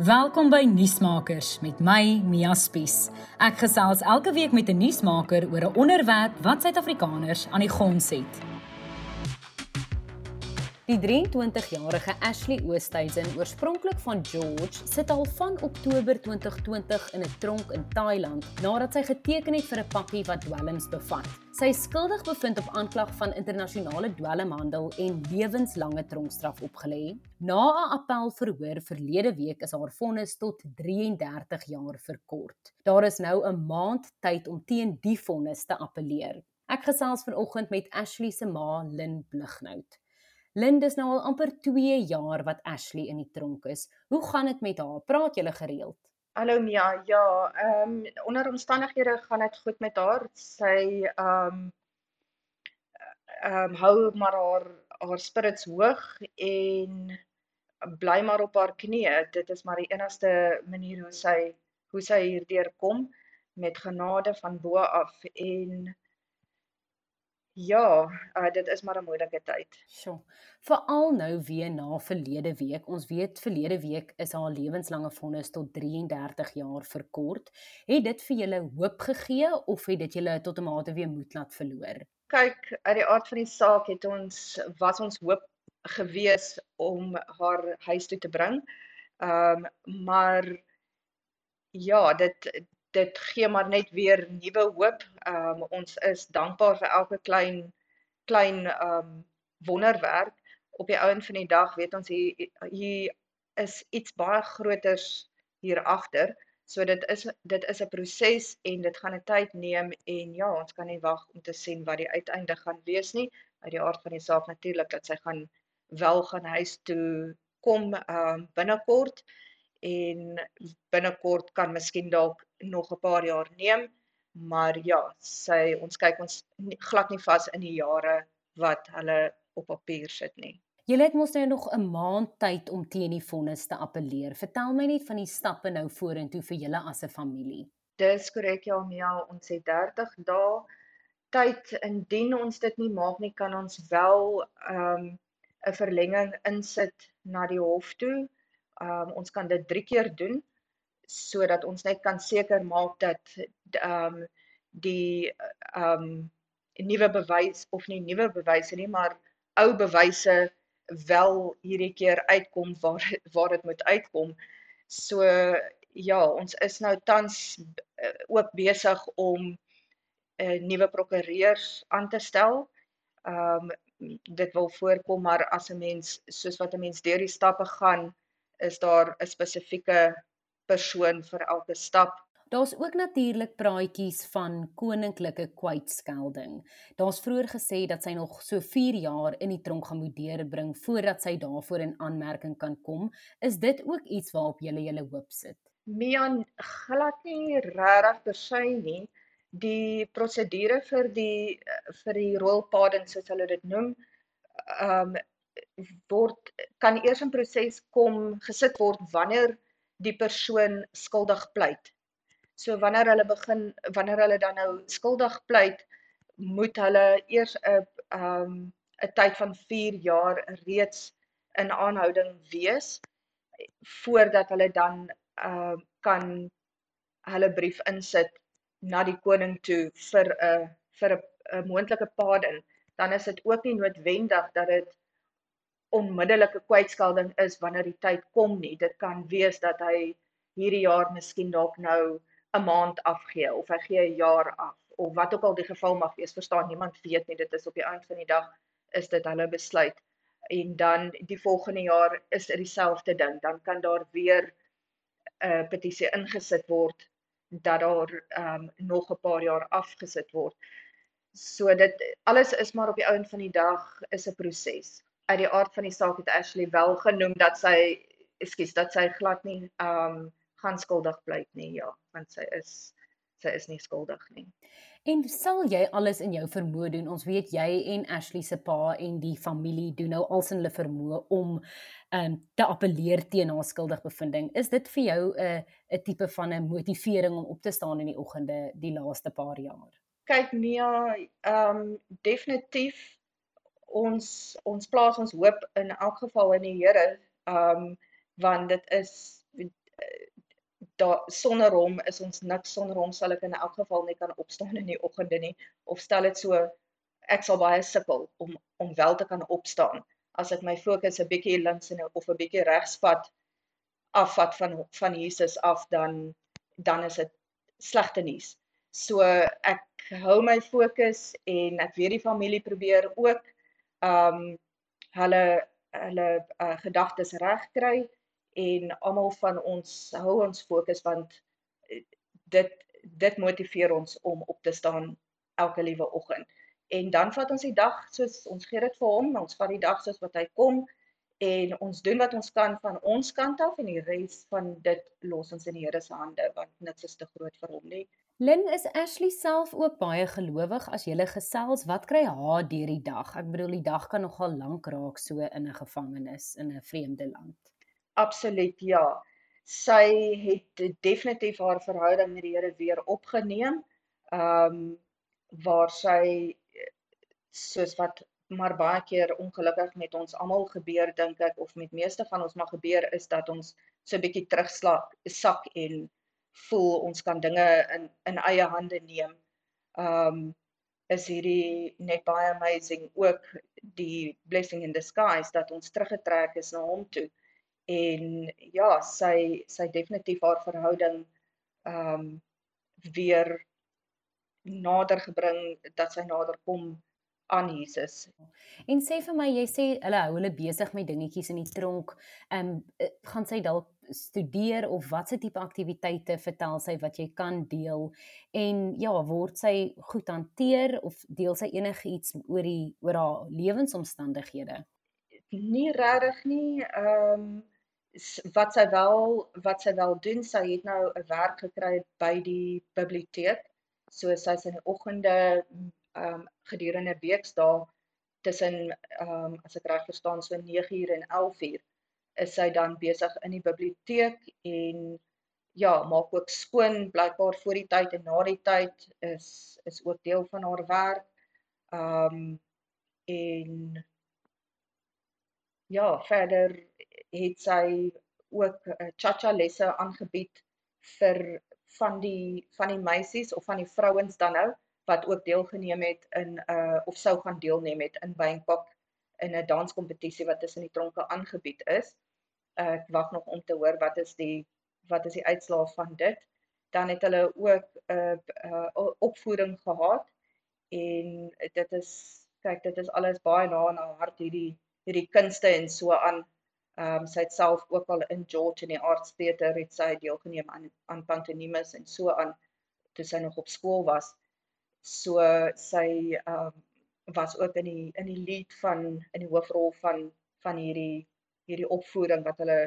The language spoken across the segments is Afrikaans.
Welkom by Nuusmakers met my Mia Spies. Ek gesels elke week met 'n nuusmaker oor 'n onderwerp wat Suid-Afrikaners aan die gons het. Die 23-jarige Ashley Oosthuizen, oorspronklik van George, sit al van Oktober 2020 in 'n tronk in Thailand nadat sy geteken het vir 'n pakkie wat dwelms bevat. Sy is skuldig bevind op aanklag van internasionale dwelmhandel en lewenslange tronkstraf opgelê. Na 'n appelverhoor verlede week is haar vonnis tot 33 jaar verkort. Daar is nou 'n maand tyd om teen die vonnis te appeleer. Ek gesels vanoggend met Ashley se ma, Lynn Blighnout. Lynn, dis nou al amper 2 jaar wat Ashley in die tronk is. Hoe gaan dit met haar? Praat julle gereeld? Hallo Mia, ja, ehm um, onder omstandighede gaan dit goed met haar. Sy ehm um, ehm um, hou maar haar haar spirits hoog en bly maar op haar knieë. Dit is maar die enigste manier hoe sy hoe sy hierdeur kom met genade van bo af en Ja, uh, dit is maar 'n moeilike tyd. Sjoe. Veral nou weer na verlede week. Ons weet verlede week is haar lewenslange vonnis tot 33 jaar verkort. Het dit vir julle hoop gegee of het dit julle tot 'n mate weer moed laat verloor? Kyk, uit die aard van die saak het ons was ons hoop gewees om haar huis toe te bring. Ehm um, maar ja, dit dit gee maar net weer nuwe hoop. Ehm um, ons is dankbaar vir elke klein klein ehm um, wonderwerk. Op die ouen van die dag weet ons hier hier is iets baie groters hier agter. So dit is dit is 'n proses en dit gaan 'n tyd neem en ja, ons kan nie wag om te sien wat die uiteinde gaan wees nie. Uit die aard van die saak natuurlik dat sy gaan wel gaan huis toe kom ehm um, binnekort en binnekort kan miskien dalk nog 'n paar jaar neem, maar ja, sy ons kyk ons nie, glad nie vas in die jare wat hulle op papier sit nie. Julle het mos nou nog 'n maand tyd om teen die vonnis te appeleer. Vertel my net van die stappe nou vorentoe vir julle as 'n familie. Dis korrek ja, Mia, ons het 30 dae tyd indien ons dit nie maak nie, kan ons wel ehm um, 'n verlenging insit na die hof toe um, ons kan dit 3 keer doen sodat ons net kan seker maak dat ehm um, die ehm um, nuwe bewys of nie nuwe bewyse nie maar ou bewyse wel hierdie keer uitkom waar waar dit moet uitkom. So ja, ons is nou tans uh, ook besig om 'n uh, nuwe prokureurs aan te stel. Ehm um, dit wil voorkom maar as 'n mens soos wat 'n mens deur die stappe gaan is daar 'n spesifieke persoon vir elke stap. Daar's ook natuurlik praatjies van koninklike kwytskelding. Daar's vroeër gesê dat sy nog so 4 jaar in die tronk gaan moet deurbring voordat sy daarvoor in aanmerking kan kom. Is dit ook iets waarop jy julle hoop sit? Mian glad nie regtig persy nie. Die prosedure vir die vir die royal pardon soos hulle dit noem, ehm um, word kan eers in proses kom gesit word wanneer die persoon skuldig pleit. So wanneer hulle begin wanneer hulle dan nou skuldig pleit, moet hulle eers 'n um 'n tyd van 4 jaar reeds in aanhouding wees voordat hulle dan uh kan hulle brief insit na die koning toe vir 'n vir 'n moontlike pardon. Dan is dit ook nie noodwendig dat dit onmiddellike kwytskelding is wanneer die tyd kom nie. Dit kan wees dat hy hierdie jaar miskien dalk nou 'n maand afgee of hy gee 'n jaar af of wat ook al die geval mag wees. Verstaan, niemand weet nie. Dit is op die einde van die dag is dit hulle besluit. En dan die volgende jaar is dit dieselfde ding. Dan kan daar weer 'n uh, petisie ingesit word dat daar um, nog 'n paar jaar afgesit word. So dit alles is maar op die einde van die dag is 'n proses uit die aard van die saak het Ashley wel genoem dat sy ekskuus dat sy glad nie um gaan skuldig bly nie ja want sy is sy is nie skuldig nie. En sal jy alles in jou vermoë doen? Ons weet jy en Ashley se pa en die familie doen nou als in hulle vermoë om um te appeleer teen haar skuldig bevinding. Is dit vir jou 'n uh, 'n tipe van 'n motivering om op te staan in die oggende die laaste paar jaar? Kyk Nia, um definitief ons ons plaas ons hoop in elk geval in die Here um want dit is daar sonder hom is ons niks sonder hom sal ek in elk geval nie kan opstaan in die oggende nie of stel dit so ek sal baie sukkel om om wel te kan opstaan as ek my fokus 'n bietjie links en of 'n bietjie regs vat afvat van van Jesus af dan dan is dit slegte nuus. So ek hou my fokus en ek weet die familie probeer ook um hulle hulle uh, gedagtes regkry en almal van ons hou ons fokus want eh, dit dit motiveer ons om op te staan elke liewe oggend. En dan vat ons die dag soos ons gee dit vir hom, ons vat die dag soos wat hy kom en ons doen wat ons kan van ons kant af en die res van dit los ons in die Here se hande want niks is te groot vir hom nie. Lynn is Ashley self ook baie gelowig as jy gesels wat kry haar deur die dag? Ek bedoel die dag kan nogal lank raak so in 'n gevangenis in 'n vreemde land. Absoluut ja. Sy het definitief haar verhouding met die Here weer opgeneem. Ehm um, waar sy soos wat maar baie keer ongelukkig met ons almal gebeur dink ek of met meeste van ons maar gebeur is dat ons so 'n bietjie terugslag sak en voel ons kan dinge in in eie hande neem. Um, is hierdie net baie amazing ook die blessing in disguise dat ons teruggetrek is na hom toe en ja, sy sy definitief haar verhouding um, weer nader gebring dat sy nader kom aan Jesus. En sê vir my, jy sê hulle hou hulle besig met dingetjies in die tronk. Ehm um, gaan sy dalk studeer of watse tipe aktiwiteite vertel sy wat jy kan deel en ja, word sy goed hanteer of deel sy enigiets oor die oor haar lewensomstandighede? Nie regtig nie. Ehm um, wat sy wel wat sy wel doen, sy het nou 'n werk gekry by die biblioteek. So sy's in die oggende um, gedurende weksdae tussen um, as ek reg verstaan so 9uur en 11uur is sy dan besig in die biblioteek en ja, maak ook skoon blykbaar voor die tyd en na die tyd is is ook deel van haar werk. Um, en ja, verder het sy ook uh, cha-cha lesse aangebied vir van die van die meisies of van die vrouens dan nou wat ook deelgeneem het in 'n uh, of sou gaan deelneem het in Bangkok in 'n danskompetisie wat tussen die tronke aangebied is. Uh, ek wag nog om te hoor wat is die wat is die uitslae van dit. Dan het hulle ook 'n uh, uh, opvoeding gehad en dit is kyk dit is alles baie na na hart hierdie hierdie kunste en so aan. Ehm um, sy het self ook al in George in die aardsteater het sy deelgeneem aan aan pantomimes en so aan toe sy nog op skool was. So sy ehm um, was ook in die in die lead van in die hoofrol van van hierdie hierdie opvoering wat hulle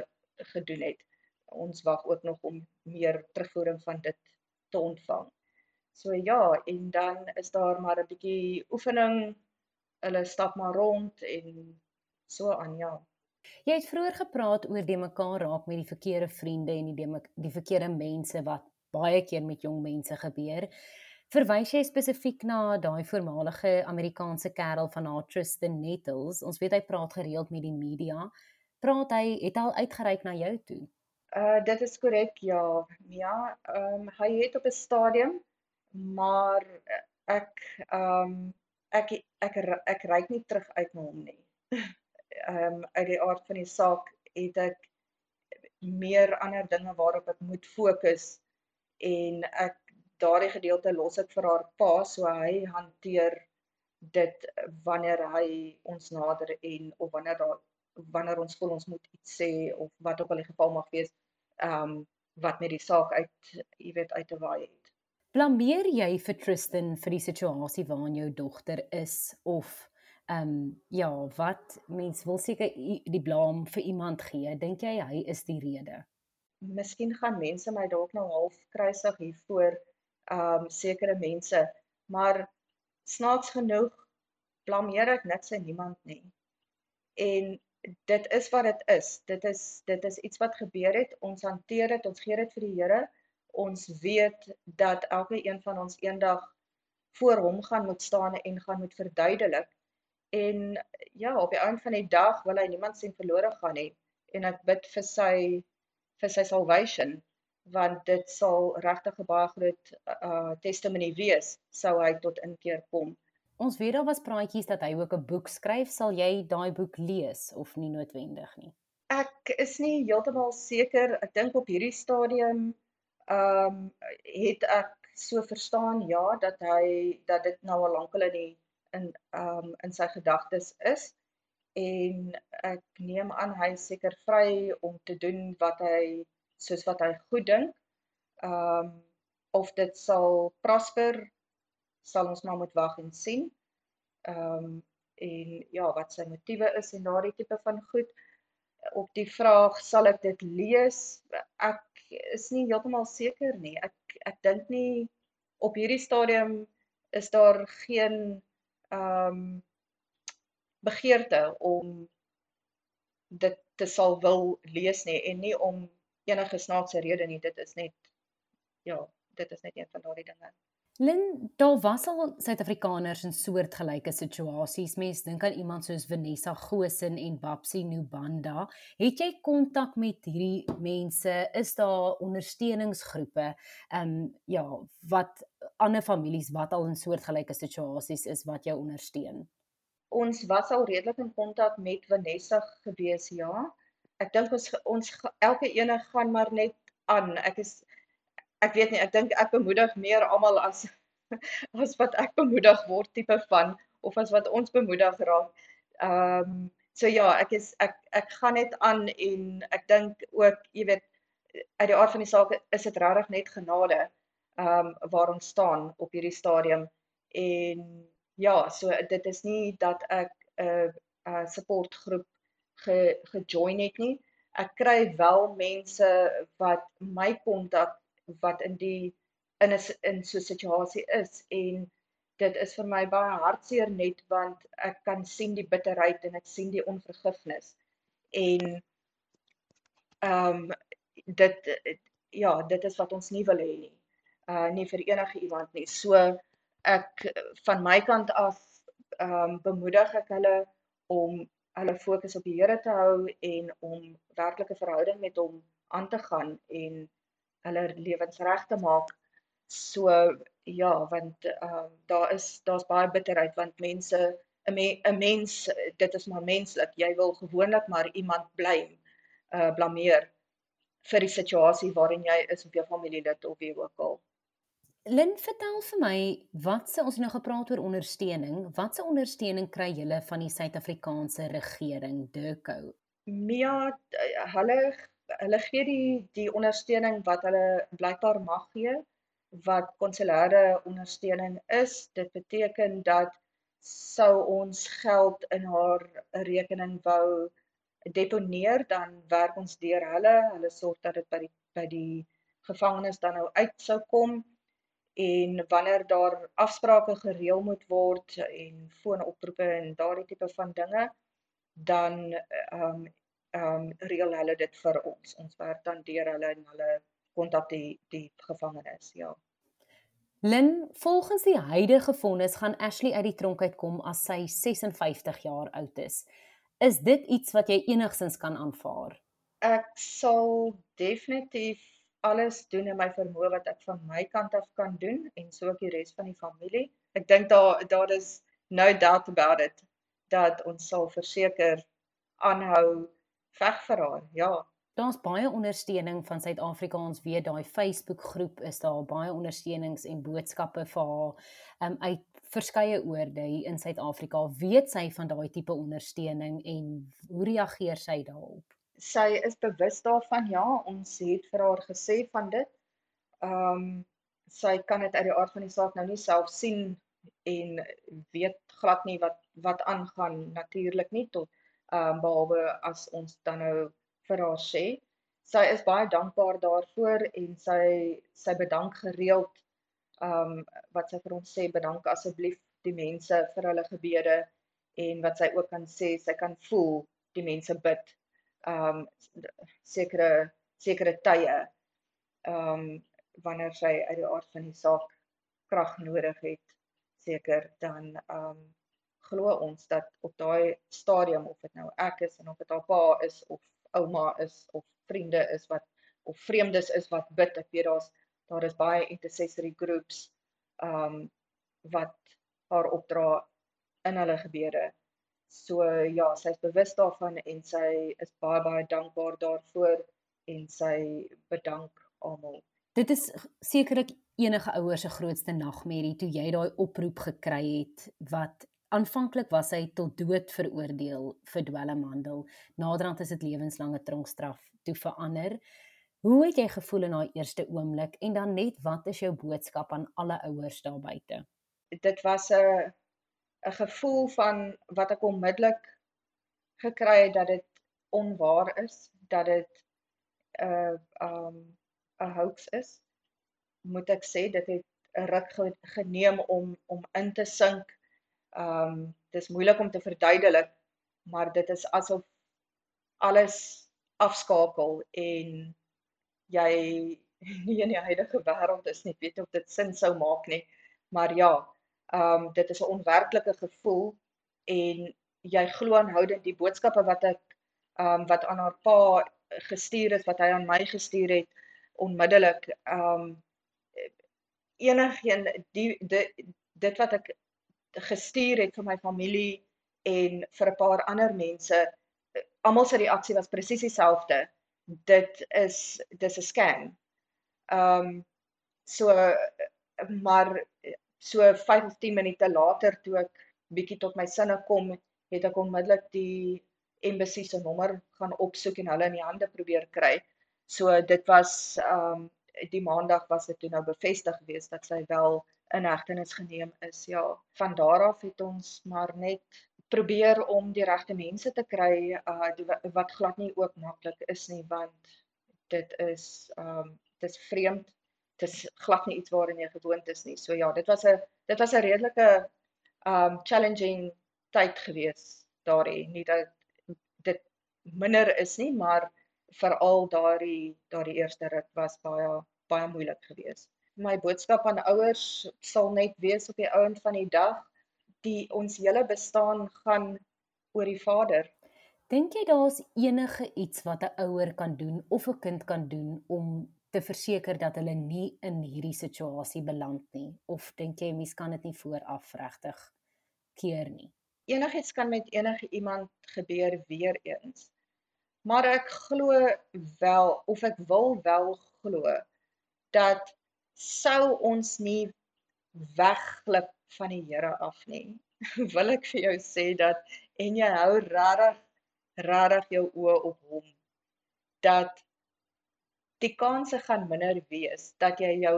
gedoen het. Ons wag ook nog om meer terugvoering van dit te ontvang. So ja, en dan is daar maar 'n bietjie oefening. Hulle stap maar rond en so aan ja. Jy het vroeër gepraat oor die mekaar raak met die verkeerde vriende en die die verkeerde mense wat baie keer met jong mense gebeur. Verwys jy spesifiek na daai voormalige Amerikaanse kerel van haar Tristan Nettles? Ons weet hy praat gereeld met die media. Praat hy het al uitgereik na jou toe? Uh dit is korrek ja. Ja, ehm um, hy het op 'n stadium maar ek ehm um, ek ek ek, ek reik nie terug uit na hom nie. ehm um, uit die aard van die saak het ek meer ander dinge waarop ek moet fokus en ek daardie gedeelte los ek vir haar pa so hy hanteer dit wanneer hy ons nader en of wanneer daar wanneer ons voel ons moet iets sê of wat ook al die geval mag wees ehm um, wat met die saak uit jy weet uit te waai het. Blameer jy vir Tristan vir die situasie waarin jou dogter is of Ehm um, ja, wat mens wil seker die blame vir iemand gee. Dink jy hy is die rede? Miskien gaan mense my dalk nou half kruisig hiervoor um, sekere mense, maar snaaks genoeg blameer ek niks en niemand nie. En dit is wat dit is. Dit is dit is iets wat gebeur het. Ons hanteer dit, ons gee dit vir die Here. Ons weet dat elke een van ons eendag voor hom gaan moet staan en gaan moet verduidelik en ja, op die einde van die dag wil hy niemand sien verlore gaan nie en ek bid vir sy vir sy salvation want dit sal regtig 'n baie groot uh testimonie wees sou hy tot inkeer kom. Ons weet daar was praatjies dat hy ook 'n boek skryf. Sal jy daai boek lees of nie noodwendig nie? Ek is nie heeltemal seker. Ek dink op hierdie stadium ehm um, het ek so verstaan ja dat hy dat dit nou al lank al in die in ehm um, in sy gedagtes is en ek neem aan hy is seker vry om te doen wat hy soos wat hy goed dink. Ehm um, of dit sal prosper sal ons maar moet wag en sien. Ehm um, en ja, wat sy motiewe is en daardie tipe van goed. Op die vraag sal ek dit lees? Ek is nie heeltemal seker nie. Ek ek dink nie op hierdie stadium is daar geen ehm um, begeerte om dit te sal wil lees nie en nie om enige snaakse rede nie. Dit is net ja, dit is net een van daardie dinge. Lin, daar was al Suid-Afrikaners in soortgelyke situasies. Mens dink aan iemand soos Vanessa Gosen en Babsi Nubanda. Het jy kontak met hierdie mense? Is daar ondersteuningsgroepe? Ehm um, ja, wat ander families wat al in soortgelyke situasies is wat jou ondersteun? Ons was al redelik in kontak met Vanessa gewees, ja. Ek dink ons ons elke ene gaan maar net aan. Ek is ek weet nie, ek dink ek bemoedig meer almal as as wat ek bemoedig word tipe van of as wat ons bemoedig raak. Ehm um, so ja, ek is ek ek gaan net aan en ek dink ook, jy weet, uit die aard van die saak is dit regtig net genade ehm um, waar ons staan op hierdie stadium en ja, so dit is nie dat ek 'n uh, uh, supportgroep ge gejoin het nie. Ek kry wel mense wat my kontak wat in die in 'n in so 'n situasie is en dit is vir my baie hartseer net want ek kan sien die bitterheid en ek sien die onvergifnis. En ehm um, dit ja dit is wat ons nie wil hê nie. Uh nie vir enige iemand nie. So ek van my kant af ehm um, bemoedig ek hulle om hulle fokus op die Here te hou en om werklike verhouding met hom aan te gaan en hulle lewens reg te maak. So ja, want ehm uh, daar is daar's baie bitterheid want mense 'n me, mens dit is maar menslik. Jy wil gewoonlik maar iemand blame, uh blameer vir die situasie waarin jy is of jou familielid of wie ook al. Lin, vertel vir my, wat se ons nou gepraat oor ondersteuning? Wat se ondersteuning kry julle van die Suid-Afrikaanse regering, Durko? Mia, hulle hulle gee die die ondersteuning wat hulle blykbaar mag gee wat konsulêre ondersteuning is. Dit beteken dat sou ons geld in haar rekening wou deponeer, dan werk ons deur hulle. Hulle sorg dat dit by die by die gevangenes dan nou uit sou kom en wanneer daar afsprake gereël moet word en foonoproepe en daardie tipe van dinge dan ehm um, ehm um, reël hulle dit vir ons. Ons werk dan deur hulle en hulle kontak die die gevangenes, ja. Lin, volgens die huidige vonnis gaan Ashley uit die tronk uitkom as sy 56 jaar oud is. Is dit iets wat jy enigsins kan aanvaar? Ek sal definitief alles doen in my vermoë wat ek van my kant af kan doen en so ook die res van die familie. Ek dink daar daar is no doubt about it dat ons sal verseker aanhou veg vir haar. Ja. Daar's baie ondersteuning van Suid-Afrika. Ons weet daai Facebook groep is daar baie ondersteunings en boodskappe vir haar um, uit verskeie oorde hier in Suid-Afrika. Weet sy van daai tipe ondersteuning en hoe reageer sy daarop? Sy is bewus daarvan. Ja, ons het vir haar gesê van dit. Ehm um, sy kan dit uit die aard van die saak nou nie self sien en weet glad nie wat wat aangaan natuurlik nie tot ehm um, behalwe as ons dan nou vir haar sê. Sy is baie dankbaar daarvoor en sy sy bedank gereeld ehm um, wat sy vir ons sê bedank asseblief die mense vir hulle gebede en wat sy ook kan sê sy kan voel die mense bid ehm um, sekere sekere tye ehm um, wanneer sy uit die aard van die saak krag nodig het seker dan ehm um, glo ons dat op daai stadium of dit nou ek is en of dit haar pa is of ouma is of vriende is wat of vreemdes is wat bid. Ek weet daar's daar is baie intercessory groups um wat haar opdra in hulle gebede. So ja, sy's bewus daarvan en sy is baie baie dankbaar daarvoor en sy bedank almal. Dit is sekerlik enige ouers se grootste nagmerrie toe jy daai oproep gekry het wat aanvanklik was hy tot dood veroordeel vir dwelmhandel. Naderhand is dit lewenslange tronkstraf toe verander. Hoe het jy gevoel in daai eerste oomblik en dan net wat is jou boodskap aan alle ouers daar buite? Dit was 'n 'n gevoel van wat ek onmiddellik gekry het dat dit onwaar is, dat dit 'n uh, um 'n hoax is. Moet ek sê dit het 'n ruk geneem om om in te sink. Um dis moeilik om te verduidelik, maar dit is asof alles afskakel en jy nie in die huidige wêreld is nie. Weet of dit sin sou maak nie. Maar ja, um dit is 'n onwerklike gevoel en jy glo aanhoudend die boodskappe wat ek um wat aan haar pa gestuur het wat hy aan my gestuur het onmiddellik um enigeen die dit dit wat ek gestuur het vir my familie en vir 'n paar ander mense almal se reaksie was presies dieselfde. Dit is dis 'n scam. Um so maar So 5 of 10 minute later toe ek bietjie tot my sinne kom, het ek onmiddellik die embassy se nommer gaan opsoek en hulle in die hande probeer kry. So dit was ehm um, die maandag was dit toe nou bevestig gewees dat sy wel in hegtenis geneem is. Ja, van daar af het ons maar net probeer om die regte mense te kry uh die, wat glad nie ook maklik is nie want dit is ehm um, dit is vreemd dis glad nie iets waarin jy gewoond is nie. So ja, dit was 'n dit was 'n redelike um challenging tyd gewees daardie. Nie dat dit minder is nie, maar veral daardie daardie eerste ruk was baie baie moeilik geweest. My boodskap aan ouers sal net wees op die ouend van die dag, die ons hele bestaan gaan oor die Vader. Dink jy daar's enige iets wat 'n ouer kan doen of 'n kind kan doen om te verseker dat hulle nie in hierdie situasie beland nie of dink jy mens kan dit nie vooraf regtig keer nie? Enigiets kan met enige iemand gebeur weer eens. Maar ek glo wel of ek wil wel glo dat sou ons nie wegglip van die Here af nie wil ek vir jou sê dat en jy hou regtig regtig jou oë op hom dat die kanse gaan minder wees dat jy jou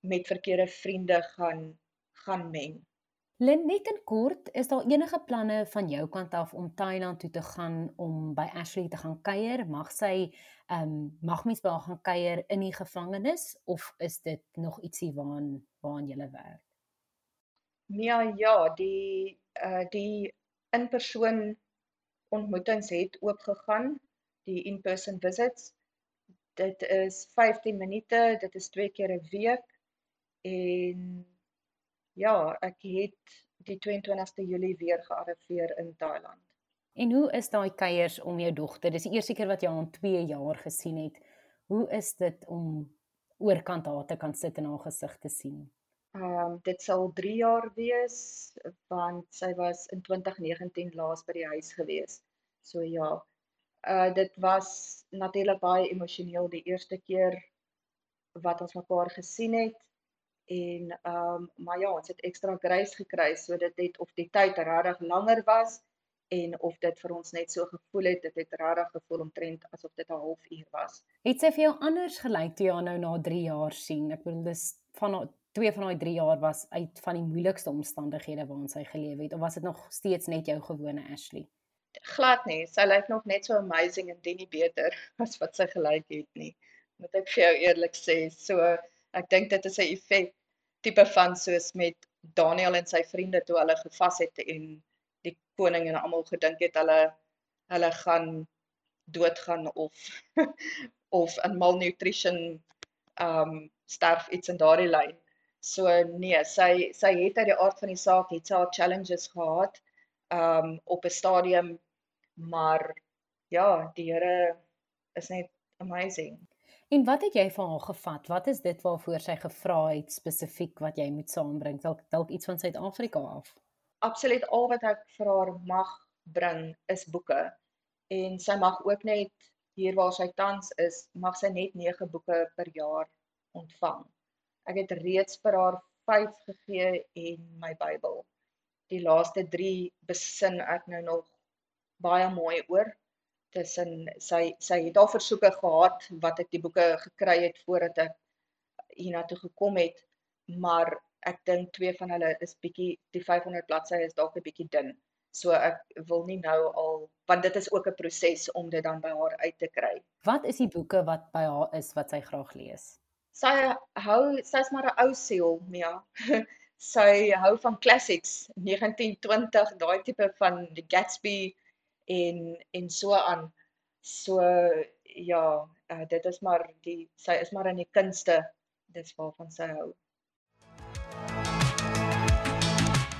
met verkeerde vriende gaan gaan meng. Lynn, net in kort, is daar enige planne van jou kant af om Thailand toe te gaan om by Ashley te gaan kuier? Mag sy ehm um, mag mens by haar gaan kuier in die gevangenis of is dit nog ietsie waaraan waaraan jy werk? Ja, ja, die uh die in-persoon ontmoetings het oop gegaan, die in-person visits dit is 15 minute, dit is twee keer 'n week en ja, ek het die 22ste Julie weer gearriveer in Thailand. En hoe is daai kuiers om jou dogter? Dis die eerste keer wat jy haar in 2 jaar gesien het. Hoe is dit om oorkant haar te kan sit en haar gesig te sien? Ehm um, dit sal 3 jaar wees want sy was in 2019 laas by die huis gewees. So ja, uh dit was natuurlik baie emosioneel die eerste keer wat ons mekaar gesien het en ehm um, maar ja, ons het ekstra grace gekry so dit het of die tyd regtig langer was en of dit vir ons net so gevoel het dit het regtig gevoel omtrent asof dit 'n halfuur was. Het sy vir jou anders gelyk toe jy haar nou na 3 jaar sien? Ek bedoel dis van twee van daai 3 jaar was uit van die moeilikste omstandighede waarin sy geleef het of was dit nog steeds net jou gewone Ashley? Glad nie. Sy lyk nog net so amazing en denie beter as wat sy gelyk het nie. Moet ek vir jou eerlik sê. So ek dink dit is 'n effek tipe van soos met Daniel en sy vriende toe hulle gevas het en die koning en almal gedink het hulle hulle gaan doodgaan of of in malnutrition um sterf iets in daardie lyn. So nee, sy sy het uit die aard van die saak het sy haar challenges gehad um op 'n stadium maar ja, die Here is net amazing. En wat het jy van haar gevat? Wat is dit waarvoor sy gevra het spesifiek wat jy moet saambring? Dalk dalk iets van Suid-Afrika af. Absoluut al wat ek vir haar mag bring is boeke. En sy mag ook net hier waar sy tans is, mag sy net 9 boeke per jaar ontvang. Ek het reeds vir haar 5 gegee en my Bybel. Die laaste 3 besin ek nou nog baie mooi oor. Tussen sy sy het al versoeke gehad wat ek die boeke gekry het voordat ek hiernatoe gekom het maar ek dink twee van hulle is bietjie die 500 bladsye is dalk 'n bietjie dun. So ek wil nie nou al want dit is ook 'n proses om dit dan by haar uit te kry. Wat is die boeke wat by haar is wat sy graag lees? Sy hou sy's maar 'n ou siel Mia sy hou van classics 1920 daai tipe van die Gatsby en en so aan. So ja, uh, dit is maar die sy is maar in die kunste. Dis waarvan sy hou.